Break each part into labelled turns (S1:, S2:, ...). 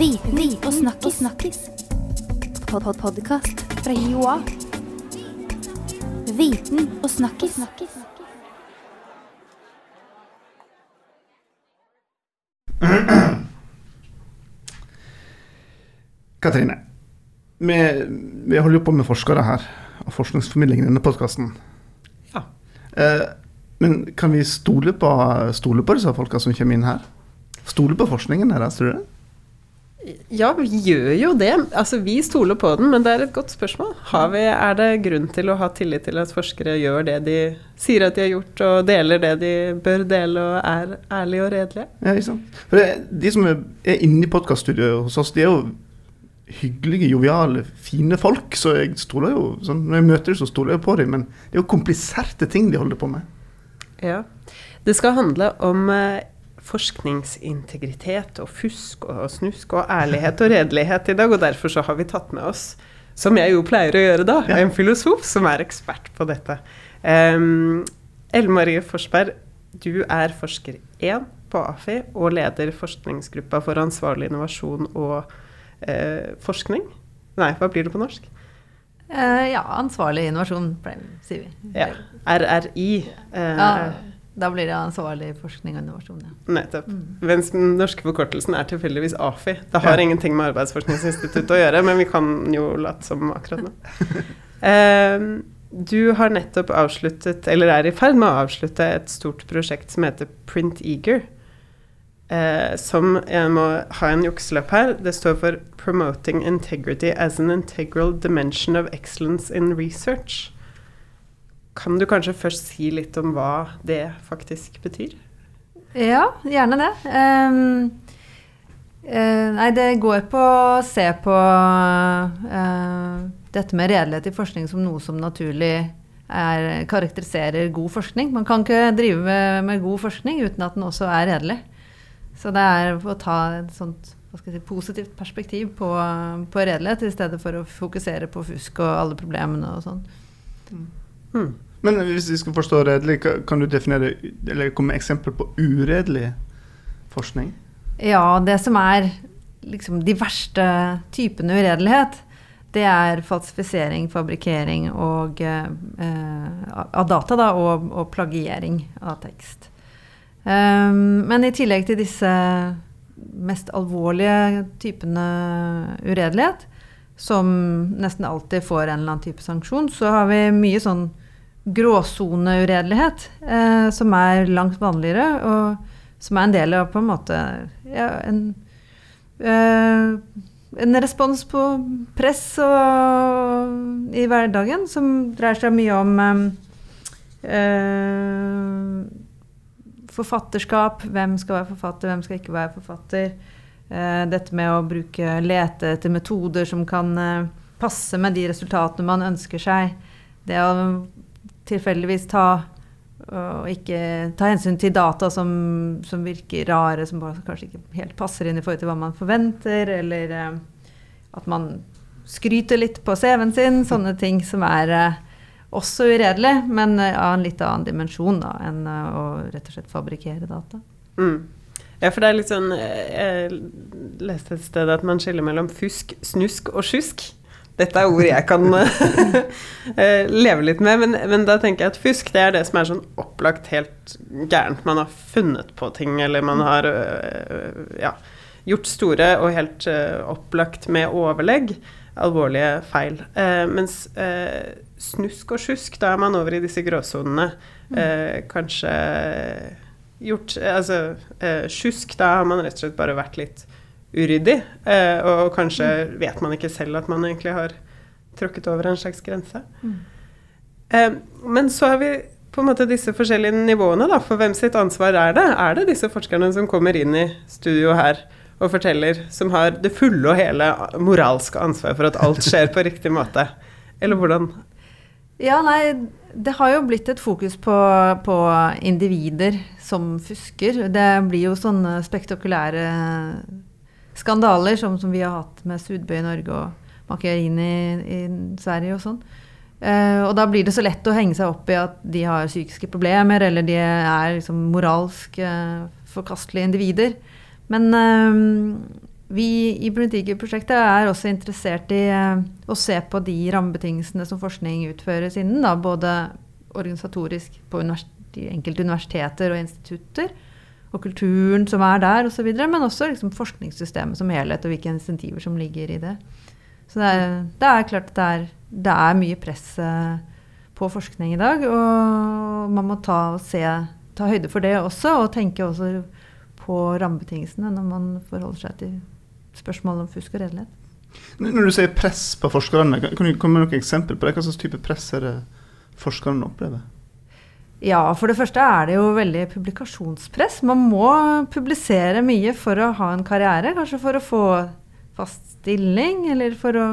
S1: Viten og snakkis. snakkis. Pod -pod Podkast fra Joa. Viten og snakkis.
S2: Katrine, vi, vi holder jo på med forskere her, og forskningsformidling i denne podkasten.
S3: Ja.
S2: Eh, men kan vi stole på, stole på disse folka som kommer inn her? Stole på forskningen deres, tror du det?
S3: Ja, vi gjør jo det. Altså, vi stoler på den, men det er et godt spørsmål. Vi, er det grunn til å ha tillit til at forskere gjør det de sier at de har gjort, og deler det de bør dele, og er ærlige og redelige?
S2: Ja, ikke sant? For det, De som er inne i podkaststudioet hos oss, de er jo hyggelige, joviale, fine folk. Så jeg stoler jo, sånn, når jeg møter dem, så stoler jeg på dem. Men det er jo kompliserte ting de holder på med.
S3: Ja. Det skal handle om eh, forskningsintegritet og fusk og snusk og ærlighet og redelighet i dag. Og derfor så har vi tatt med oss, som jeg jo pleier å gjøre da, en filosof som er ekspert på dette. Um, Elle Marie Forsberg, du er forsker 1 på AFI og leder forskningsgruppa for ansvarlig innovasjon og eh, forskning. Nei, hva blir det på norsk?
S4: Uh, ja, ansvarlig innovasjon, sier vi.
S3: Ja. RRI. Uh,
S4: ja, da blir det ansvarlig forskning og innovasjon, ja.
S3: Nettopp. Mm. Mens den norske forkortelsen er tilfeldigvis AFI. Det har ja. ingenting med Arbeidsforskningsinstituttet å gjøre, men vi kan jo late som akkurat nå. uh, du har nettopp avsluttet, eller er i ferd med å avslutte, et stort prosjekt som heter Print Eager. Uh, som jeg må ha en jukselapp her. Det står for 'Promoting Integrity as an Integral Dimension of Excellence in Research'. Kan du kanskje først si litt om hva det faktisk betyr?
S4: Ja, gjerne det. Um, uh, nei, det går på å se på uh, dette med redelighet i forskning som noe som naturlig er, karakteriserer god forskning. Man kan ikke drive med, med, god forskning uten at den også er redelig. Så det er å ta et sånt si, positivt perspektiv på, på, redelighet, i stedet for å fokusere på fusk og alle problemene og sånn.
S2: Mm. Hmm. Men hvis vi skal forstå redelig, kan du definere eller komme med eksempel på uredelig forskning?
S4: Ja, det som er liksom de verste typene uredelighet, det er falsifisering, fabrikkering og, eh, av data da, og, og, plagiering av tekst. Um, men i tillegg til disse mest alvorlige typene uredelighet, som nesten alltid får en eller annen type sanksjon, så har vi mye sånn gråsoneuredelighet, eh, som er langt vanligere, og som er en del av på en måte ja, en, eh, en respons på press og, i hverdagen, som dreier seg mye om eh, forfatterskap. Hvem skal være forfatter, hvem skal ikke være forfatter. Eh, dette med å bruke lete etter metoder som kan eh, passe med de resultatene man ønsker seg. Det å tilfeldigvis ta og ikke ta hensyn til data som, som, virker rare, som kanskje ikke helt passer inn i forhold til hva man forventer, eller eh, at man skryter litt på CV-en sin. Sånne ting som er eh, også uredelig, men av en litt annen dimensjon da, enn å rett og slett fabrikkere data.
S3: Mm. Ja, for det er litt sånn Jeg leste et sted at man skiller mellom fusk, snusk og sjusk. Dette er ord jeg kan eh, leve litt med, men, men, da tenker jeg at fusk det er det som er sånn opplagt helt gærent. Man har funnet på ting, eller man har øh, ja, gjort store og helt øh, opplagt med overlegg alvorlige feil. Eh, mens eh, snusk og sjusk, da er man over i disse gråsonene. Eh, kanskje gjort Altså sjusk, da har man rett og slett bare vært litt uryddig. Eh, og kanskje mm. vet man ikke selv at man egentlig har tråkket over en slags grense. Mm. Eh, men så har vi på en måte disse forskjellige nivåene, da. For hvem sitt ansvar er det? Er det disse forskerne som kommer inn i studio her og forteller, som har det fulle og hele moralske ansvar for at alt skjer på riktig måte? Eller hvordan?
S4: Ja, nei, det har jo blitt et fokus på, på, individer som fusker. Det blir jo sånne spektakulære skandaler som, som, vi har hatt med Sudbø i Norge og Macchiarini i, i Sverige og sånn. Uh, og da blir det så lett å henge seg opp i at de har psykiske problemer, eller de er liksom moralsk uh, forkastelige individer. Men uh, vi i Politikerprosjektet er også interessert i å se på de rammebetingelsene som forskning utføres innen, da, både organisatorisk på de enkelte universiteter og institutter, og kulturen som er der og så videre, men også liksom, forskningssystemet som helhet og hvilke insentiver som ligger i det. Så det er, det er klart at det er, det er mye press eh, på forskning i dag, og man må ta, se, ta høyde for det også, og tenke også på rammebetingelsene når man forholder seg til spørsmål om fusk og redelighet.
S2: Når du sier press på forskerne, kan du komme med noen eksempel på det? Hva slags type press er det forskerne opplever?
S4: Ja, for det første er det jo veldig publikasjonspress. Man må publisere mye for å ha en karriere. Kanskje for å få fast stilling, eller for å,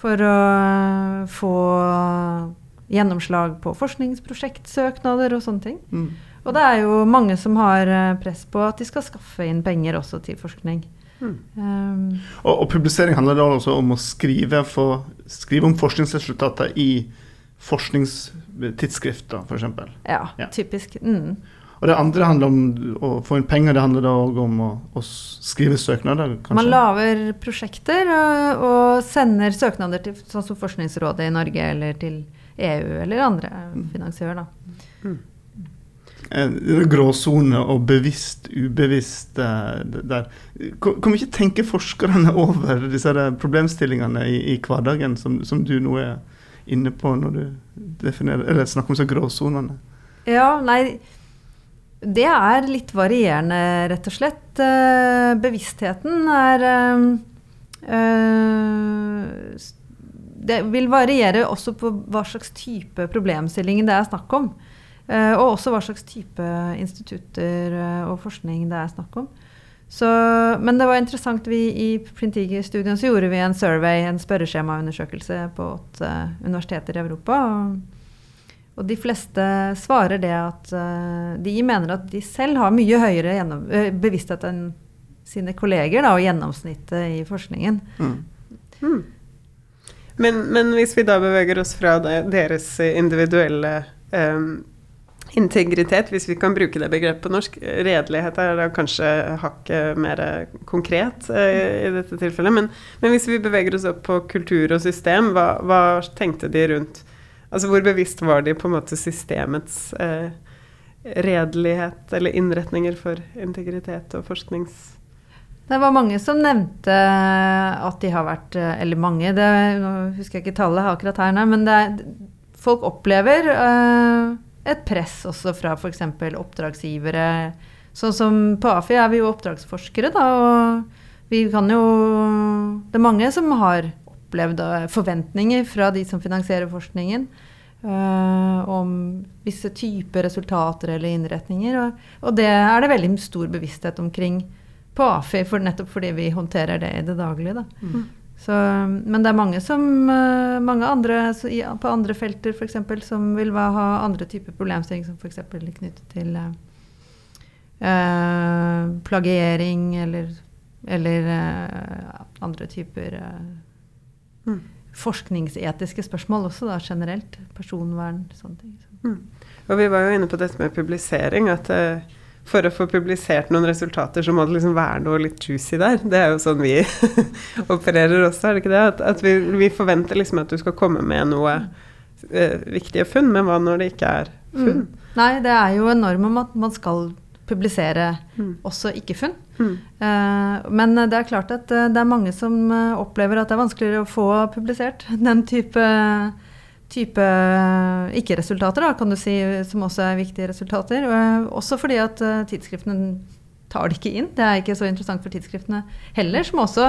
S4: for å få gjennomslag på forskningsprosjektsøknader og sånne ting. Mm. Og det er jo mange som har eh, press på at de skal skaffe inn penger også til forskning. Mm.
S2: Um, og, og, publisering handler da også om å skrive, for, skrive om forskningsresultater i forskningstidsskrifter, f.eks.
S4: Ja, ja, typisk. Mm.
S2: Og det andre handler om å få inn penger. Det handler da òg om å, å, skrive søknader, kanskje?
S4: Man lager prosjekter og, og, sender søknader til sånn som Forskningsrådet i Norge eller til EU eller andre mm. finansiører, da. Mm
S2: gråsone og bevisst, ubevisst eh, der. Kan vi ikke tenke forskerne over disse problemstillingene i, i hverdagen, som, som, du nå er inne på når du eller snakker om så gråsonene?
S4: Ja, nei Det er litt varierende, rett og slett. Eh, bevisstheten er øh, Det vil variere også på hva slags type problemstilling det er snakk om. Og også hva slags type institutter og forskning det er snakk om. Så, men det var interessant. Vi, I Printigi-studien så gjorde vi en survey, en spørreskjemaundersøkelse på åtte universiteter i Europa. Og, og de fleste svarer det at uh, de mener at de selv har mye høyere gjennom, uh, bevissthet enn sine kolleger da, og gjennomsnittet i forskningen. Mm. Mm.
S3: Men, men, hvis vi da beveger oss fra deres individuelle um, Integritet, hvis vi kan bruke det begrepet på norsk. Redelighet er da kanskje hakket mer konkret eh, i dette tilfellet. Men, men, hvis vi beveger oss opp på kultur og system, hva, hva, tenkte de rundt Altså hvor bevisst var de på en måte systemets eh, redelighet eller innretninger for integritet og forsknings...
S4: Det var mange som nevnte at de har vært eh, Eller mange, det, nå husker jeg ikke tallet akkurat her, nei, men det folk opplever uh, et press også fra f.eks. oppdragsgivere. Sånn som på AFI er vi jo oppdragsforskere, da, og vi kan jo Det er mange som har opplevd eh, forventninger fra de som finansierer forskningen. Uh, om visse typer resultater eller innretninger. Og, og, det er det veldig stor bevissthet omkring på AFI, for nettopp fordi vi håndterer det i det daglige. Da. Mm. Så, men det er mange, som, eh, mange andre på andre felter for eksempel, som vil ha andre typer problemstilling, som f.eks. knyttet til eh, plagiering eller, eller eh, andre typer eh, mm. forskningsetiske spørsmål også, da, generelt. Personvern, sånne ting. Mm.
S3: Og vi var jo inne på dette med publisering. at eh, for å få publisert noen resultater, så må det liksom være noe litt juicy der. Det er jo sånn vi opererer også, er det ikke det? At, at vi, vi, forventer liksom at du skal komme med noe eh, viktige funn, men hva når det ikke er funn? Mm.
S4: Nei, det er jo en norm om at man skal publisere mm. også ikke-funn. Mm. Eh, men det er klart at uh, det er mange som opplever at det er vanskeligere å få publisert den type type ikke-resultater, kan du si, som også er viktige resultater. Også fordi at eh, tidsskriftene tar det ikke inn. Det er ikke så interessant for tidsskriftene heller, som også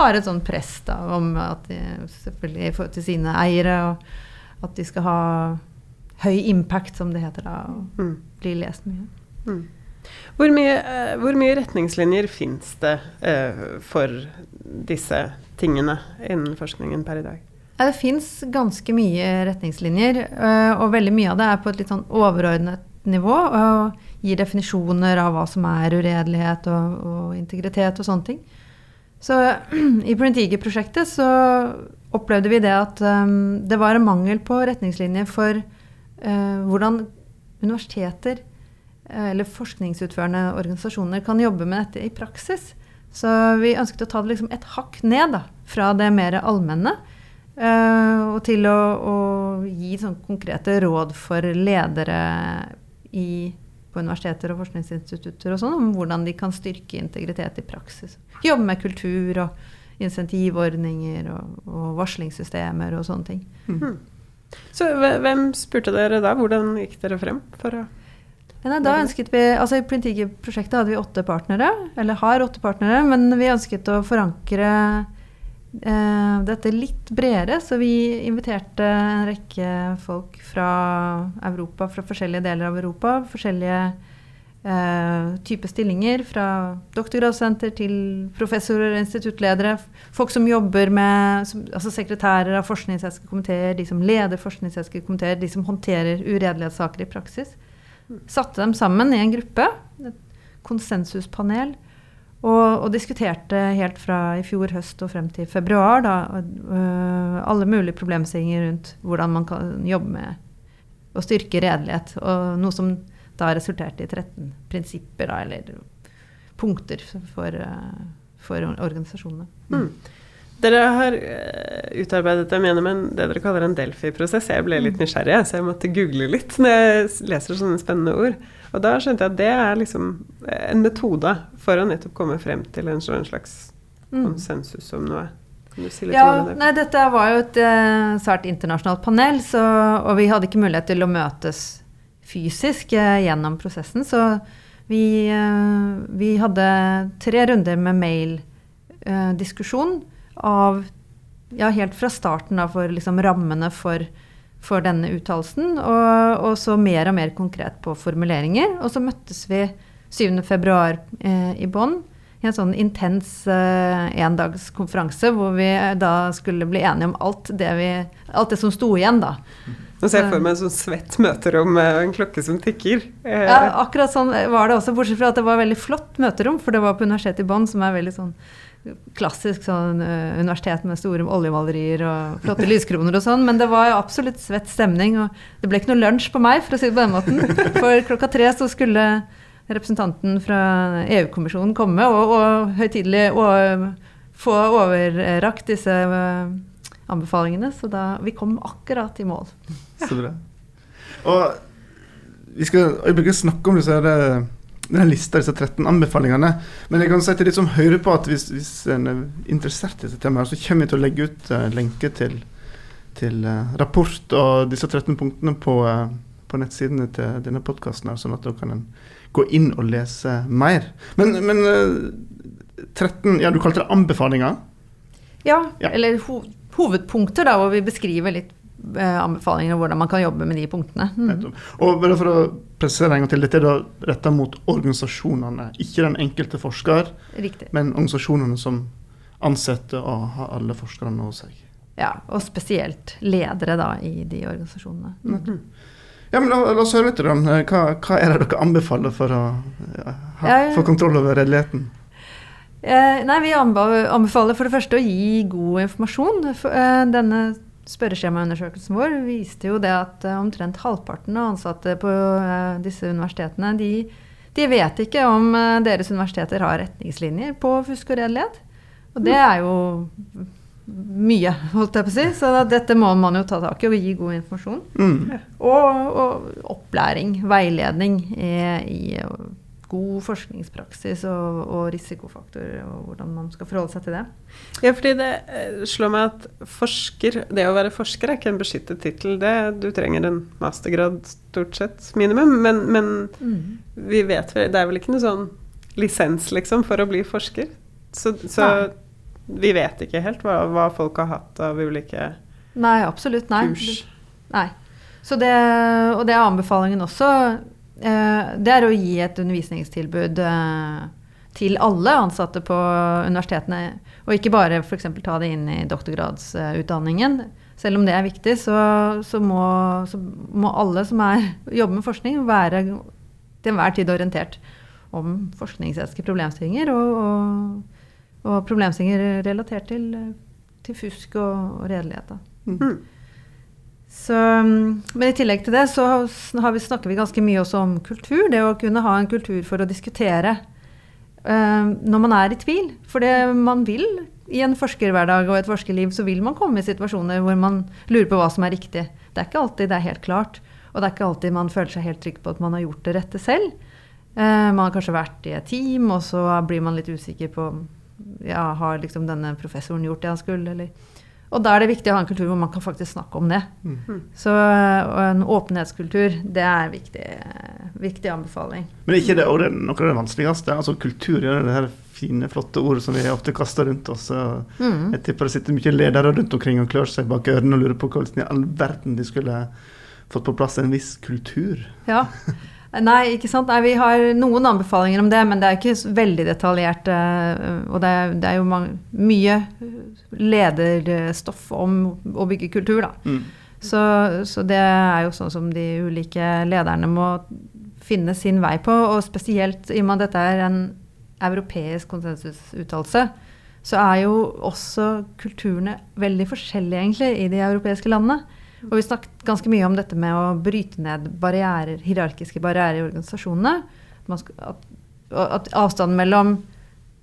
S4: har et sånn press da, om at de, selvfølgelig i forhold til sine eiere, og at de skal ha høy impact, som det heter da, og mm. bli lest mye. Mm.
S3: Hvor, mye hvor mye, retningslinjer fins det uh, for disse tingene innen forskningen per i dag?
S4: Det fins ganske mye retningslinjer, eh, og veldig mye av det er på et litt sånn overordnet nivå. Og gir definisjoner av hva som er uredelighet og, og integritet og sånne ting. Så i Printigi-prosjektet så opplevde vi det at um, det var en mangel på retningslinjer for uh, hvordan universiteter eller forskningsutførende organisasjoner kan jobbe med dette i praksis. Så vi ønsket å ta det liksom et hakk ned da, fra det mer allmenne. Eh, og til å, å gi sånn konkrete råd for ledere i, på universiteter og forskningsinstitutter og sånn, om hvordan de kan styrke integritet i praksis. Jobbe med kultur og insentivordninger og, og varslingssystemer og sånne ting.
S3: Så hvem spurte dere da? Hvordan gikk dere frem for å
S4: Nei, da ønsket vi, altså I Printigi-prosjektet hadde vi åtte partnere, eller har åtte partnere, men vi ønsket å forankre dette litt bredere. Så vi inviterte en rekke folk fra Europa, fra forskjellige deler av Europa. Forskjellige eh, typer stillinger, fra doktorgradssenter til professorer og instituttledere. Folk som jobber med som, altså sekretærer av forskningsetiske komiteer, de som leder forskningsetiske komiteer, de som håndterer uredelighetssaker i praksis satte dem sammen i en gruppe, et konsensuspanel, og, og diskuterte helt fra i fjor høst og frem til februar da, øh, alle mulige problemstillinger rundt hvordan man kan jobbe med å styrke redelighet. Og noe som da resulterte i 13 prinsipper, da, eller punkter for, øh, for organisasjonene.
S3: Mm. Dere har uh, utarbeidet dem gjennom en, det dere kaller en Delphi-prosess. Jeg ble litt nysgjerrig, så jeg måtte google litt når jeg leser sånne spennende ord. Og da skjønte jeg at det er liksom en metode for å nettopp komme frem til en slags
S4: Mm.
S3: konsensus om noe. Si
S4: Ja,
S3: det?
S4: nei, dette var jo et eh, svært internasjonalt panel, så, og vi hadde ikke mulighet til å møtes fysisk eh, gjennom prosessen. Så vi, eh, vi hadde tre runder med maildiskusjon av ja, helt fra starten av for liksom rammene for, for denne uttalelsen, og, og så mer og mer konkret på formuleringer. Og så møttes vi 7.2 eh, i Bonn i en sånn intens eh, endagskonferanse hvor vi eh, da skulle bli enige om alt det, vi, alt det som sto igjen, da.
S3: Nå ser jeg for meg en sånn svett møterom med en klokke som tikker. Eh,
S4: Ja, akkurat sånn var det også, bortsett fra at det var veldig flott møterom, for det var på Universitetet i Bonn, som er veldig sånn klassisk sånn uh, universitet med store oljemalerier og flotte lyskroner og sånn, men det var jo absolutt svett stemning, og det ble ikke noe lunsj på meg, for å si det på den måten. For klokka tre så skulle representanten fra EU-kommisjonen komme og, og høytidelig få overrakt disse eh, anbefalingene, så da vi kom akkurat i mål.
S2: Så bra. Og vi skal øyeblikkelig snakke om disse her, eh, denne lista, disse 13 anbefalingene. Men jeg kan si til de som hører på, at hvis, hvis en er interessert i dette temaet, så kommer jeg til å legge ut uh, lenke til, til uh, rapport og disse 13 punktene på, uh, på nettsidene til denne podkasten, sånn at da kan en gå inn og lese mer. Men, men eh, 13 Ja, du kalte det anbefalinger?
S4: Ja,
S2: Ja.
S4: eller ho hovedpunkter, da, hvor vi beskriver litt anbefalinger og hvordan man kan jobbe med de punktene. Mm.
S2: Og bare for å presisere en gang til, dette er da retta mot organisasjonene, ikke den enkelte forsker,
S4: Riktig.
S2: men organisasjonene som ansetter og har alle forskerne hos seg.
S4: Ja, og spesielt ledere da, i de organisasjonene.
S3: Mm.
S2: Ja, men la, la oss høre litt. Om, Hva, hva er det dere anbefaler for å ja, ha,
S4: Ja, ja.
S2: få kontroll over redeligheten?
S4: Eh, nei, vi anbefaler for det første å gi god informasjon. For, eh, denne spørreskjemaundersøkelsen vår viste jo det at eh, omtrent halvparten av ansatte på eh, disse universitetene, de, de vet ikke om eh, deres universiteter har retningslinjer på fusk og redelighet. Og det er jo mye, holdt jeg på å si. Så dette må man jo ta tak i og gi god informasjon.
S2: Mm.
S4: Og, og opplæring, veiledning i, i god forskningspraksis og, og risikofaktorer, og hvordan man skal forholde seg til det.
S3: Ja, fordi det eh, slår meg at forsker, det å være forsker er ikke en beskyttet tittel. Du trenger en mastergrad stort sett, minimum. Men, men vi vet vel Det er vel ikke noe sånn lisens, liksom, for å bli forsker? Så, så vi vet ikke helt hva, hva folk har hatt av ulike
S4: Nei, absolutt. Nei.
S3: kurs.
S4: nei. Så det, og det er anbefalingen også. Eh, det er å gi et undervisningstilbud eh, til alle ansatte på universitetene. Og ikke bare f.eks. ta det inn i doktorgradsutdanningen. Selv om det er viktig, så, så, må, så må alle som er, jobber med forskning, være til enhver tid orientert om forskningsetiske problemstillinger og, og, og problemstillinger relatert til, til fusk og, og redelighet. Da.
S3: Mm.
S4: Så, mm, men i tillegg til det så vi, snakker vi ganske mye også om kultur. Det å kunne ha en kultur for å diskutere uh, når man er i tvil. For det man vil i en forskerhverdag og et forskerliv, så vil man komme i situasjoner hvor man lurer på hva som er riktig. Det er ikke alltid det er helt klart. Og det er ikke alltid man føler seg helt trygg på at man har gjort det rette selv. Uh, man har kanskje vært i et team, og så blir man litt usikker på ja, har liksom denne professoren gjort det han skulle, eller og da er det viktig å ha en kultur hvor man kan faktisk snakke om det.
S2: Mm.
S4: Så og en åpenhetskultur, det er en viktig, viktig anbefaling.
S2: Men er ikke det det, noe av det vanskeligste? Altså Kultur er det her fine, flotte ordet som vi ofte kaster rundt oss. og
S4: Mm.
S2: Jeg tipper det sitter mye ledere rundt omkring og klør seg bak ørene og lurer på hvordan i all verden de skulle fått på plass en viss kultur.
S4: Ja. Nei, ikke sant. Nei, vi har noen anbefalinger om det, men det er ikke veldig detaljert. eh, Og det er, det er jo mange, mye lederstoff om å bygge kultur, da.
S2: Mm.
S4: Så, så det er jo sånn som de ulike lederne må finne sin vei på, og spesielt i og med at dette er en europeisk konsensusuttalelse, så er jo også kulturene veldig forskjellige egentlig i de europeiske landene. Og vi snakket ganske mye om dette med å bryte ned barrierer, hierarkiske barrierer i organisasjonene. At, at, at avstanden mellom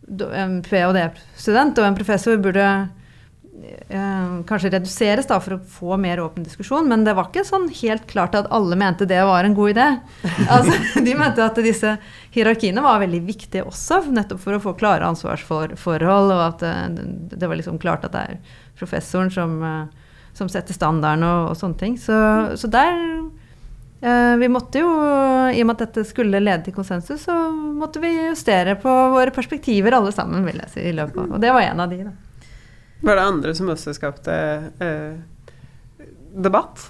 S4: en ph.d.-student og en professor burde eh, kanskje reduseres da, for å få mer åpen diskusjon, men det var ikke sånn helt klart at alle mente det var en god idé. Altså, de mente at disse hierarkiene var veldig viktige også, nettopp for å få klare ansvarsforhold, og at det, det var liksom klart at det er professoren som, eh, som setter standarden og, og sånne ting. Så, så der eh, Vi måtte jo, i og med at dette skulle lede til konsensus, så måtte vi justere på våre perspektiver alle sammen, vil jeg si, i løpet av Og det var en av de, da.
S3: Var det andre som også skapte eh, debatt?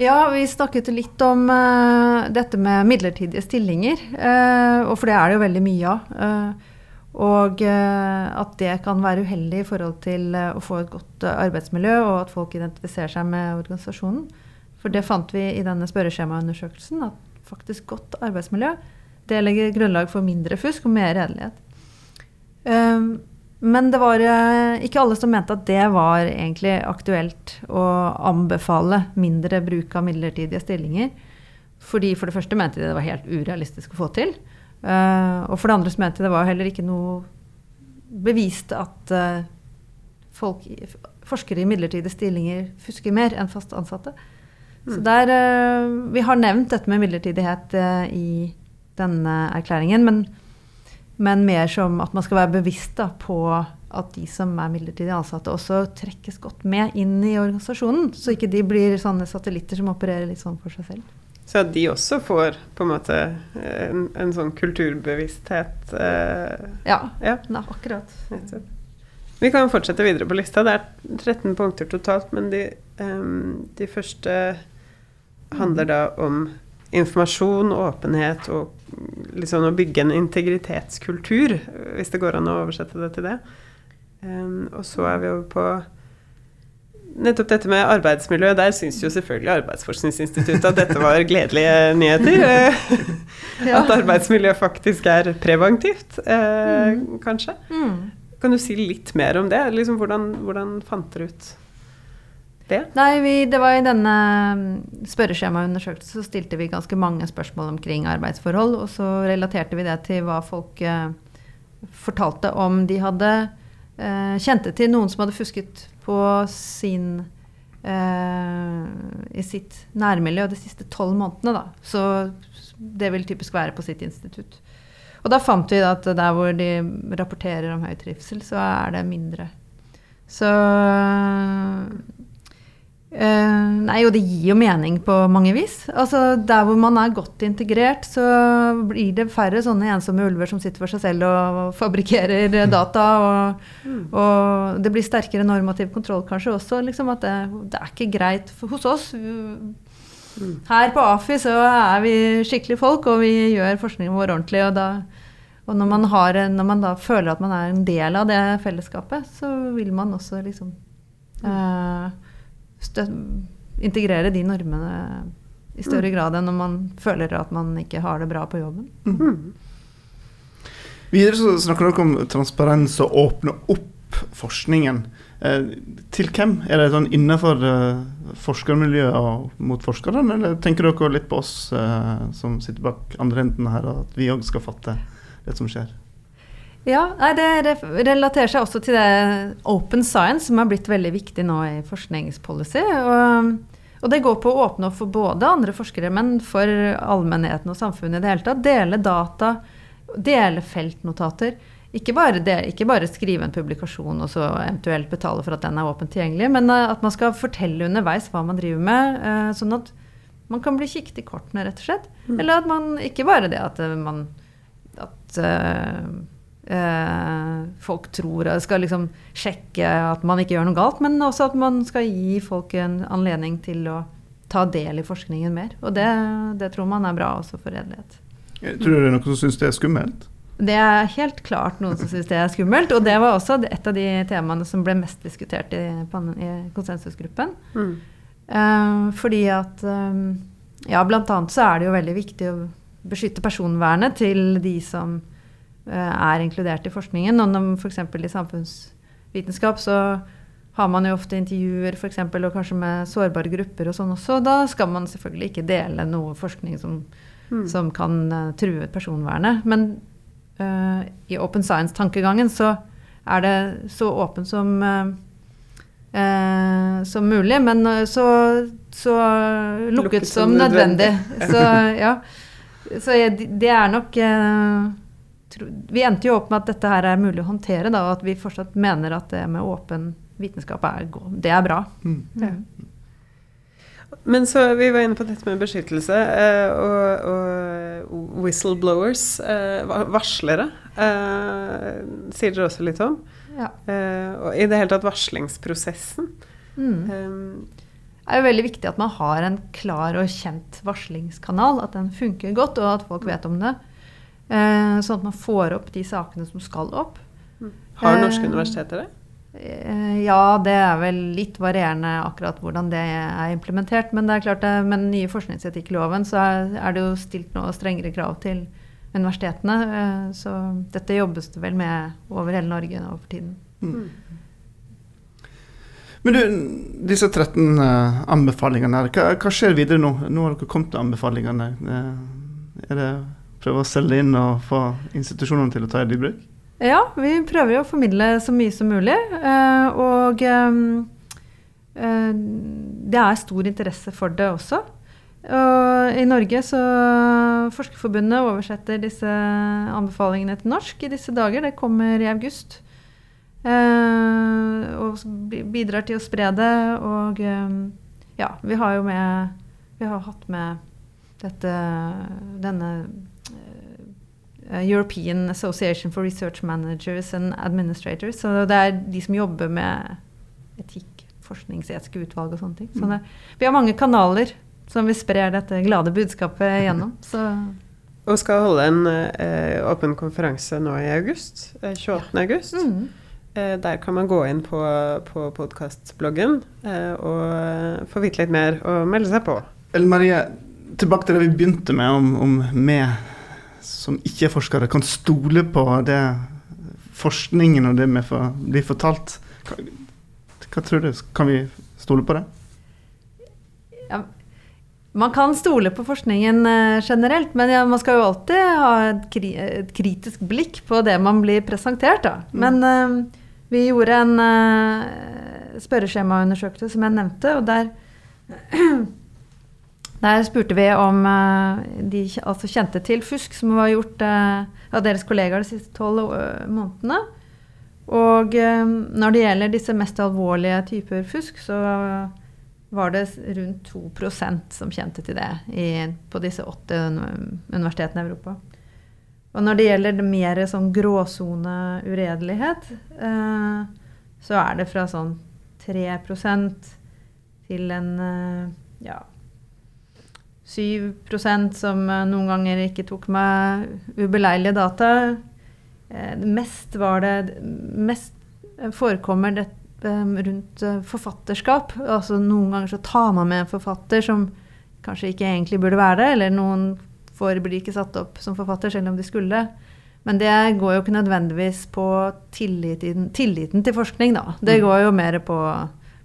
S4: Ja, vi snakket litt om eh, dette med midlertidige stillinger. eh, og for det er det jo veldig mye av. eh, og eh, at det kan være uheldig i forhold til eh, å få et godt eh, arbeidsmiljø, og at folk identifiserer seg med organisasjonen. For det fant vi i denne spørreskjemaundersøkelsen, at faktisk godt arbeidsmiljø det legger grunnlag for mindre fusk og mer redelighet. Eh, men det var ikke alle som mente at det var egentlig aktuelt å anbefale mindre bruk av midlertidige stillinger. Fordi for det første mente de det var helt urealistisk å få til. Eh, og for det andre så mente jeg det var heller ikke noe bevist at eh, folk, forskere i midlertidige stillinger fusker mer enn fast ansatte. Så der, eh, Vi har nevnt dette med midlertidighet i denne erklæringen, men, men mer som at man skal være bevisst da, på at de som er midlertidig ansatte, også trekkes godt med inn i organisasjonen. Så ikke de blir sånne satellitter som opererer litt sånn for seg selv.
S3: Så at de også får på en måte en, en sånn kulturbevissthet. Eh,
S4: Ja,
S3: ja,
S4: Nei, akkurat.
S3: nettopp. Vi kan fortsette videre på lista. Det er 13 punkter totalt, men de, um, de første handler da om informasjon, åpenhet og liksom å bygge en integritetskultur, hvis det går an å oversette det til det. Um, og så er vi over på nettopp dette med arbeidsmiljø. Der syns jo selvfølgelig Arbeidsforskningsinstituttet at dette var gledelige nyheter. eh,
S4: Ja.
S3: At arbeidsmiljø faktisk er preventivt, eh, kanskje.
S4: Mm.
S3: Kan du si litt mer om det? Liksom, hvordan, hvordan fant dere ut det?
S4: Nei, vi, det var i denne mm, spørreskjemaundersøkelsen så stilte vi ganske mange spørsmål omkring arbeidsforhold, og så relaterte vi det til hva folk eh, fortalte om de hadde eh, kjente til noen som hadde fusket på sin eh, i sitt nærmiljø de siste tolv månedene, da. Så det vil typisk være på sitt institutt. Og da fant vi at der hvor de rapporterer om høy trivsel, så er det mindre. Så eh, Nei, og det gir jo mening på mange vis. Altså, Der hvor man er godt integrert, så blir det færre sånne ensomme ulver som sitter for seg selv og fabrikkerer data. Og, og det blir sterkere normativ kontroll kanskje også. Liksom, at det, det er ikke greit for, hos oss. Her på AFI så er vi skikkelige folk, og vi gjør forskningen vår ordentlig. Og, da, og når, man har, når man da føler at man er en del av det fellesskapet, så vil man også liksom stø integrere de normene i større grad enn når man føler at man ikke har det bra på jobben.
S2: Videre så snakker dere om transparens og åpne opp forskningen. Eh, til hvem? Er det sånn innenfor eh, forskermiljøet og mot forskerne, eller tenker dere litt på oss eh, som sitter bak andre enden her, og at vi òg skal fatte det som skjer?
S4: Ja, nei, det relaterer seg også til det open science, som har blitt veldig viktig nå i forskningspolicy. Og, og det går på å åpne opp for både andre forskere, men for allmennheten og samfunnet i det hele tatt. Dele data, dele feltnotater. Ikke bare, det, ikke bare skrive en publikasjon og så eventuelt betale for at den er åpent tilgjengelig, men eh, at man skal fortelle underveis hva man driver med, eh, sånn at man kan bli kikket i kortene, rett og slett. Eller at man ikke bare det at eh, man at folk tror skal liksom sjekke at man ikke gjør noe galt, men også at man skal gi folk en anledning til å ta del i forskningen mer. Og det, det tror man er bra også for redelighet.
S2: Tror du det er noen som syns det er skummelt.
S4: Det er helt klart noen som syns det er skummelt, og det var også et av de temaene som ble mest diskutert i, i konsensusgruppen.
S3: Mm.
S4: Eh, fordi at eh, Ja, blant annet så er det jo veldig viktig å beskytte personvernet til de som eh, er inkludert i forskningen. Og f.eks. i samfunnsvitenskap så har man jo ofte intervjuer for eksempel, og kanskje med sårbare grupper og sånn også. Da skal man selvfølgelig ikke dele noe forskning som,
S3: Mm.
S4: som kan eh, true personvernet. Men uh, i open science-tankegangen så er det så åpent som uh, uh, som mulig, men eh, så, så lukket,
S3: Lukket som
S4: nødvendig.
S3: nødvendig.
S4: Så ja. Så det er nok eh, Vi endte jo opp med at dette her er mulig å håndtere, da, og at vi fortsatt mener at det med åpen vitenskap er, det er bra.
S2: Mm.
S3: Ja. Men så vi var inne på dette med beskyttelse eh, og, og whistleblowers, eh, varslere, eh, sier dere også litt om.
S4: Ja.
S3: Eh, og i det hele tatt varslingsprosessen.
S4: Mm.
S3: Eh,
S4: Det er jo veldig viktig at man har en klar og kjent varslingskanal, at den funker godt, og at folk vet om det. Eh, sånn at man får opp de sakene som skal opp.
S3: har
S4: Eh,
S3: norske universiteter det?
S4: Eh, Ja, det er vel litt varierende akkurat hvordan det er implementert. Men det er klart det, med den nye forskningsetikkloven så er, det jo stilt noe strengere krav til universitetene. eh, Så dette jobbes det vel med over hele Norge nå for tiden.
S2: Men du, disse 13 eh, anbefalingene her, hva, hva skjer videre nå? Nå har dere kommet til anbefalingene. Eh, er det prøve å selge inn og få institusjonene til å ta i bruk?
S4: Ja, vi prøver å formidle så mye som mulig. eh, Og eh, eh, det er stor interesse for det også. Og I Norge så Forskerforbundet oversetter disse anbefalingene til norsk i disse dager. Det kommer i august. Og bidrar til å spre det. Og ja, vi har jo med Vi har hatt med dette denne European Association for Research Managers and Administrators. Så det er de som jobber med etikk, forskningsetiske utvalg og sånne ting. Så det, vi har mange kanaler som vi sprer dette glade budskapet gjennom. Så
S3: Og skal holde en eh, åpen konferanse nå i august. Eh, 28. august.
S4: mm.
S3: Eh, der kan man gå inn på, på podkastbloggen eh, og eh, få vite litt mer og melde seg på.
S2: Ellen Marie, tilbake til det vi begynte med, om, om vi som ikke er forskere kan stole på det forskningen og det vi får, blir fortalt. Hva, hva tror du? Kan vi stole på det?
S4: ja, man kan stole på forskningen eh, generelt, men ja, man skal jo alltid ha et, kri et kritisk blikk på det man blir presentert. Da. Men eh, vi gjorde en uh, spørreskjemaundersøkelse som jeg nevnte, og der Der spurte vi om eh, de altså kjente til fusk som var gjort eh, av deres kollegaer de siste tolv eh, månedene. Og når det gjelder disse mest alvorlige typer fusk, så var det rundt 2% som kjente til det i, på disse åtte universitetene i Europa. Og når det gjelder mer sånn gråsone-uredelighet, eh, så er det fra sånn 3% til en ja, 7% som eh, noen ganger ikke tok meg ubeleilige data. Eh, Mest var det Mest eh, forekommer det rundt forfatterskap. Altså Noen ganger så tar man med en forfatter som kanskje ikke egentlig burde være det, eller noen får blir ikke satt opp som forfatter selv om de skulle. Men det går jo ikke nødvendigvis på tilliten, tilliten til forskning, da. Det
S2: Mm.
S4: går jo mer på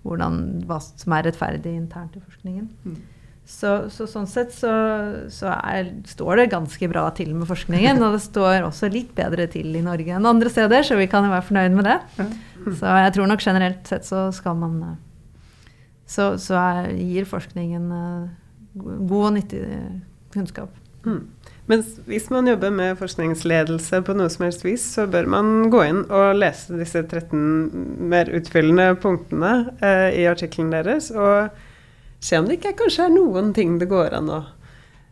S4: hvordan, hva som er rettferdig internt i forskningen. Så, så sånn sett så, så er, står det ganske bra til med forskningen. Og det står også litt bedre til i Norge enn andre steder, så vi kan jo være fornøyd med det. Så jeg tror nok generelt sett så skal man eh, Så, så er, gir forskningen eh, go- god og nyttig eh, kunnskap.
S3: Mm. Men hvis man jobber med forskningsledelse på noe som helst vis, så bør man gå inn og lese disse 13 mer utfyllende punktene eh, i artikkelen deres, og se om det ikke kanskje er noen ting det går an å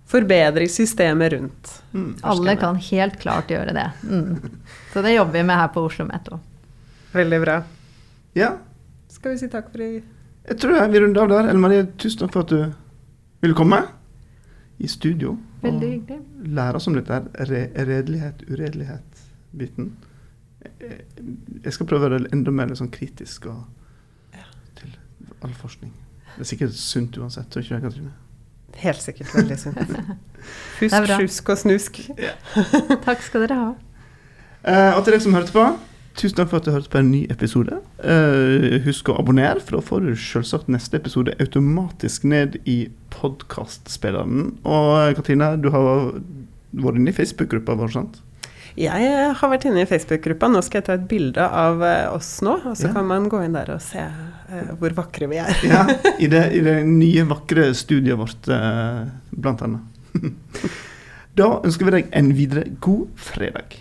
S3: forbedre i systemet rundt.
S2: Mm.
S4: Alle kan helt klart gjøre det. Mm. Så det jobber vi med her på Oslo Met.
S3: Veldig bra.
S2: Ja,
S3: Skal vi si takk for i
S2: jeg tror jeg vil runde av der. Ellen Marie, tusen takk for at du ville komme i studio.
S4: Veldig
S2: og
S4: hyggelig.
S2: lære oss om dette her re redelighet, uredelighet-biten. Jeg jeg skal prøve å være enda mer sånn kritisk og, til all forskning. Det er sikkert sunt uansett, tror ikke du, Katrine?
S3: Helt sikkert veldig sunt.
S4: Husk,
S3: sjusk og snusk.
S4: Takk skal dere ha.
S2: Eh, og til dere som hørte på, tusen takk for at du hørte på en ny episode. Eh, husk å abonnere, for da får du selvsagt neste episode automatisk ned i podkastspilleren. Og Katrine, du har vært inne i Facebook-gruppa vår, sant?
S3: Jeg eh, har vært inne i Facebook-gruppa. Nå skal jeg ta et bilde av eh, oss nå, og så
S2: Ja.
S3: kan man gå inn der og se eh, hvor vakre vi er.
S2: Ja, i det, i det nye, vakre studiet vårt, blant annet. Da ønsker vi deg en videre god fredag.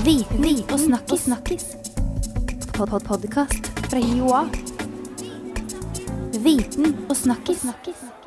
S1: Viten og snakkis. snakkis. Pod -pod Podkast fra Joa. Viten og snakkis. snakkis.